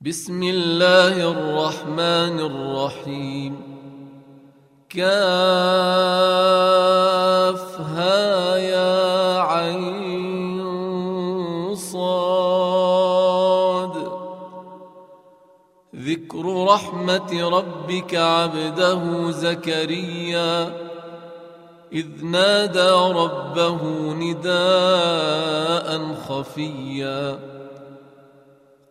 بسم الله الرحمن الرحيم. كافها يا عين صاد. ذكر رحمة ربك عبده زكريا. إذ نادى ربه نداء خفيا.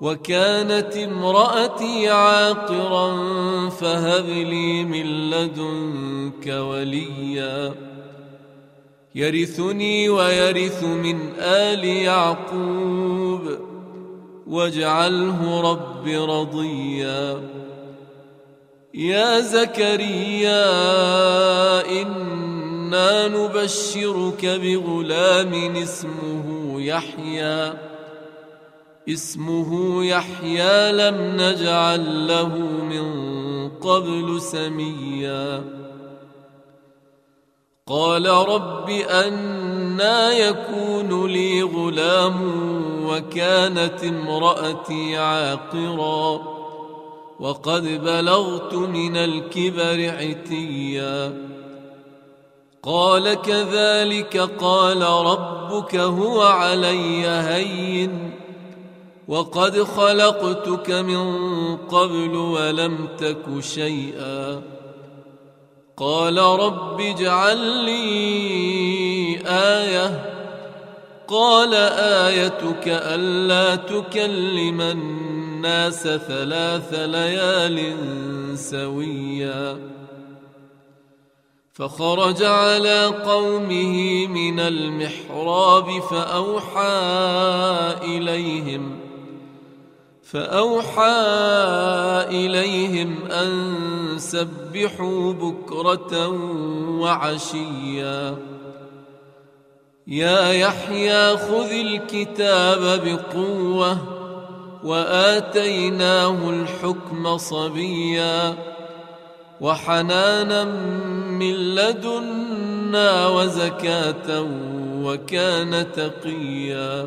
وكانت امرأتي عاقرا فهب لي من لدنك وليا. يرثني ويرث من آل يعقوب. واجعله رب رضيا. يا زكريا إنا نبشرك بغلام اسمه يحيى. اسمه يحيى لم نجعل له من قبل سميا. قال رب أنا يكون لي غلام وكانت امرأتي عاقرا. وقد بلغت من الكبر عتيا. قال كذلك قال ربك هو علي هين. وقد خلقتك من قبل ولم تك شيئا. قال رب اجعل لي آية. قال آيتك ألا تكلم الناس ثلاث ليال سويا. فخرج على قومه من المحراب فأوحى إليهم فأوحى إليهم أن سبحوا بكرة وعشيا. يا يحيى خذ الكتاب بقوة وآتيناه الحكم صبيا. وحنانا من لدنا وزكاة وكان تقيا.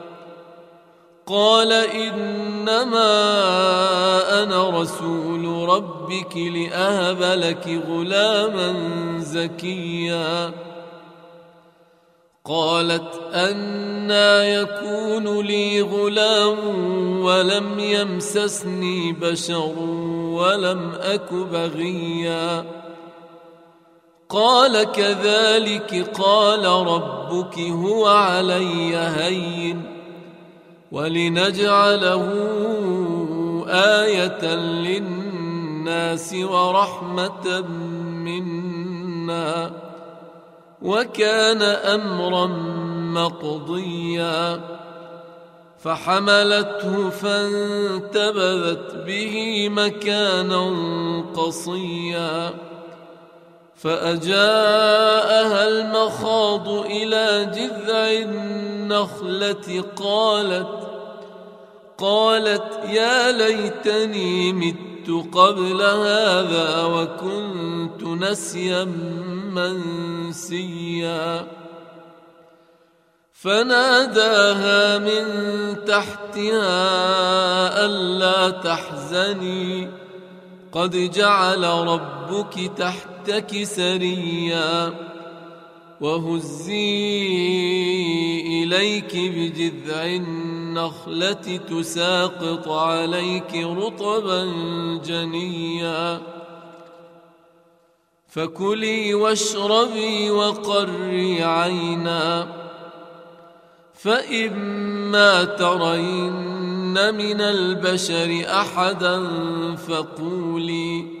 قال إنما أنا رسول ربك لأهب لك غلاما زكيا. قالت أنا يكون لي غلام ولم يمسسني بشر ولم أك بغيا. قال كذلك قال ربك هو علي هين. ولنجعله آية للناس ورحمة منا وكان أمرا مقضيا فحملته فانتبذت به مكانا قصيا فأجاءها المخاض إلى جذع النخلة قالت قالت يا ليتني مت قبل هذا وكنت نسيا منسيا. فناداها من تحتها ألا تحزني. قد جعل ربك تحتك سريا. وهزي إليك بجذع النخلة تساقط عليك رطبا جنيا. فكلي واشربي وقري عينا. فإما ترين من البشر أحدا فقولي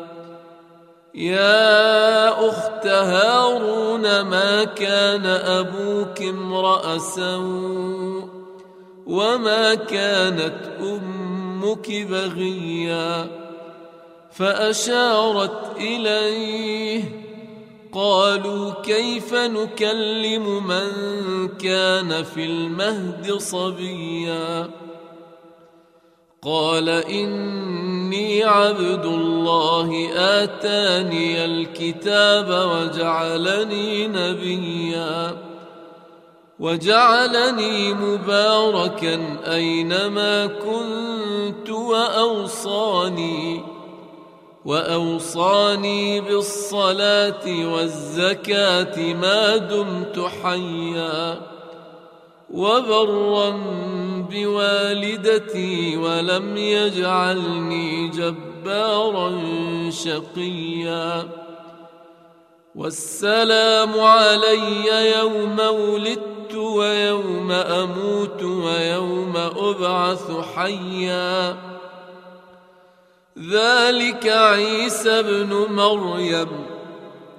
يا أخت هارون ما كان أبوك امرأ سوء وما كانت أمك بغيا فأشارت إليه قالوا كيف نكلم من كان في المهد صبيا؟ قال إني عبد الله آتاني الكتاب وجعلني نبيا. وجعلني مباركا أينما كنت وأوصاني. وأوصاني بالصلاة والزكاة ما دمت حيًّا. وبرا بوالدتي ولم يجعلني جبارا شقيا. والسلام علي يوم ولدت ويوم أموت ويوم أبعث حيا. ذلك عيسى ابن مريم.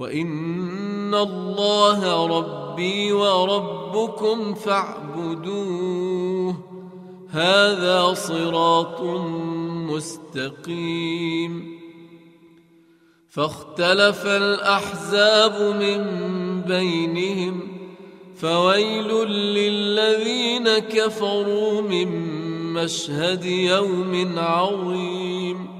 وان الله ربي وربكم فاعبدوه هذا صراط مستقيم فاختلف الاحزاب من بينهم فويل للذين كفروا من مشهد يوم عظيم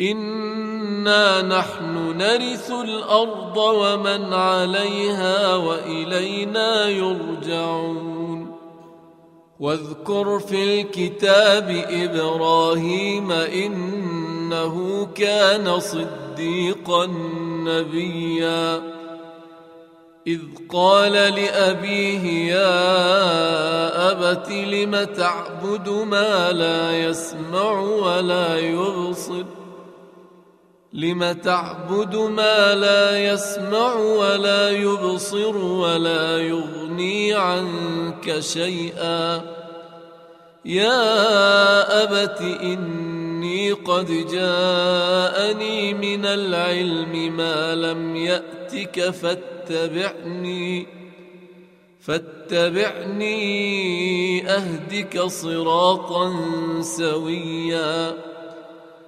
انا نحن نرث الأرض ومن عليها والينا يرجعون واذكر في الكتاب إبراهيم انه كان صديقا نبيا اذ قال لابيه يا ابت لم تعبد ما لا يسمع ولا يبصر لم تعبد ما لا يسمع ولا يبصر ولا يغني عنك شيئا. يا أبت إني قد جاءني من العلم ما لم يأتك فاتبعني فاتبعني أهدك صراطا سويا.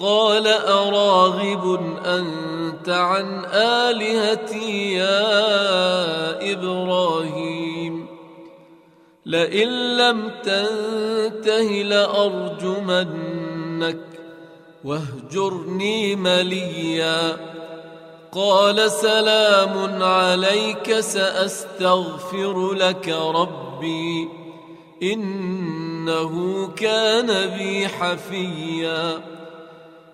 قال أراغب أنت عن آلهتي يا إبراهيم؟ لئن لم تنته لأرجمنك واهجرني مليا. قال سلام عليك سأستغفر لك ربي إنه كان بي حفيًّا.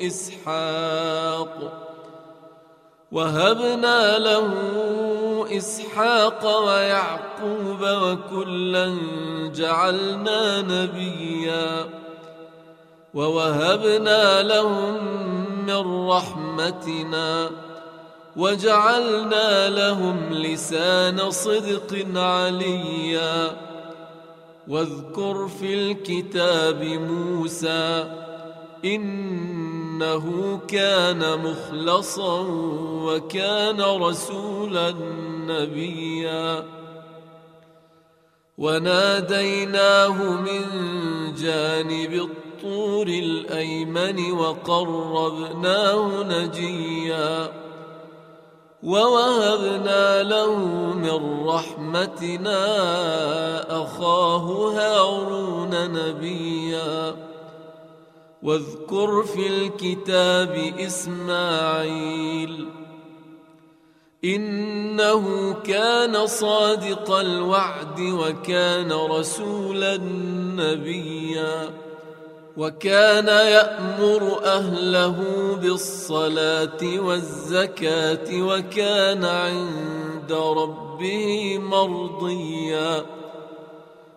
إسحاق. وهبنا له إسحاق ويعقوب وكلا جعلنا نبيا. ووهبنا لهم من رحمتنا وجعلنا لهم لسان صدق عليا. واذكر في الكتاب موسى إنه كان مخلصا وكان رسولا نبيا. وناديناه من جانب الطور الأيمن وقربناه نجيا. ووهبنا له من رحمتنا أخاه هارون نبيا. واذكر في الكتاب إسماعيل إنه كان صادق الوعد وكان رسولا نبيا وكان يأمر أهله بالصلاة والزكاة وكان عند ربه مرضيا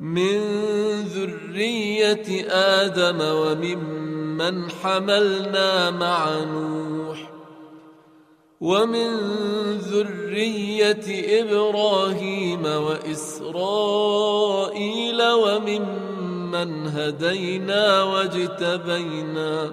من ذرية آدم وممن حملنا مع نوح ومن ذرية إبراهيم وإسرائيل وممن هدينا واجتبينا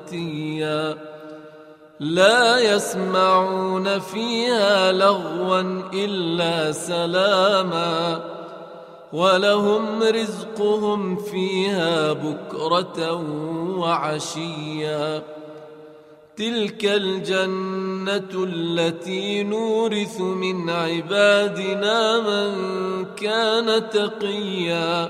آتيا لا يسمعون فيها لغوا إلا سلاما. ولهم رزقهم فيها بكرة وعشيا. تلك الجنة التي نورث من عبادنا من كان تقيا.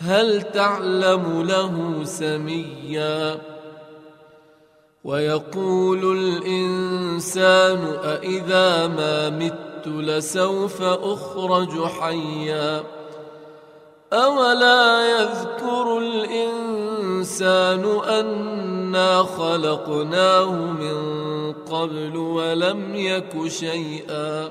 هل تعلم له سميا؟ ويقول الإنسان أإذا ما مت لسوف أخرج حيا؟ أولا يذكر الإنسان أنا خلقناه من قبل ولم يك شيئا؟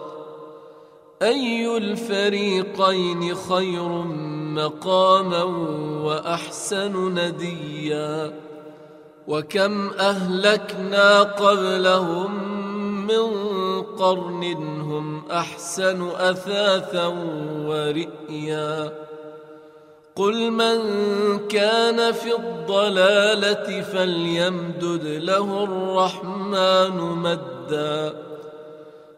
أي الفريقين خير مقاما وأحسن نديا وكم أهلكنا قبلهم من قرن هم أحسن أثاثا ورئيا قل من كان في الضلالة فليمدد له الرحمن مدا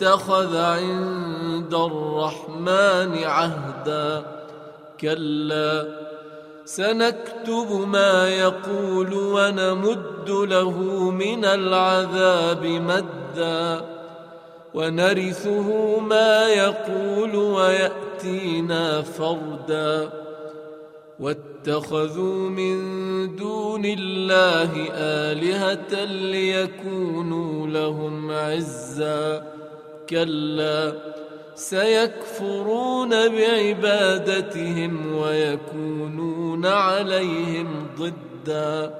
اتخذ عند الرحمن عهدا. كلا سنكتب ما يقول ونمد له من العذاب مدا. ونرثه ما يقول ويأتينا فردا. واتخذوا من دون الله آلهة ليكونوا لهم عزا. كلا سيكفرون بعبادتهم ويكونون عليهم ضدا.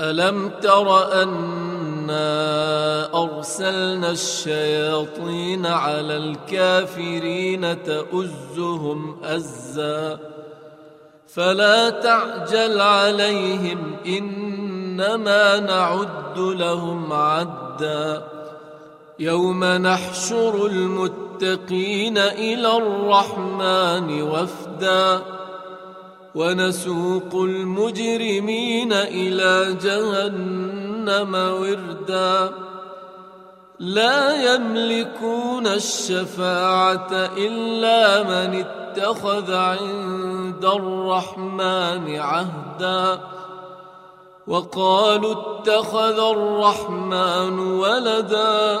ألم تر أنا أرسلنا الشياطين على الكافرين تؤزهم أزا؟ فلا تعجل عليهم إنما نعد لهم عدا. يوم نحشر المتقين إلى الرحمن وفدا ونسوق المجرمين إلى جهنم وردا لا يملكون الشفاعة إلا من اتخذ عند الرحمن عهدا وقالوا اتخذ الرحمن ولدا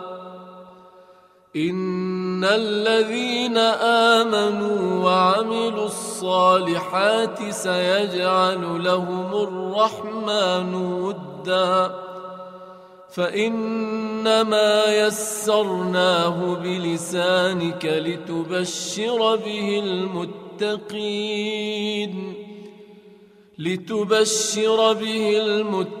ان الذين امنوا وعملوا الصالحات سيجعل لهم الرحمن ودا فانما يسرناه بلسانك لتبشر به المتقين لتبشر به المتقين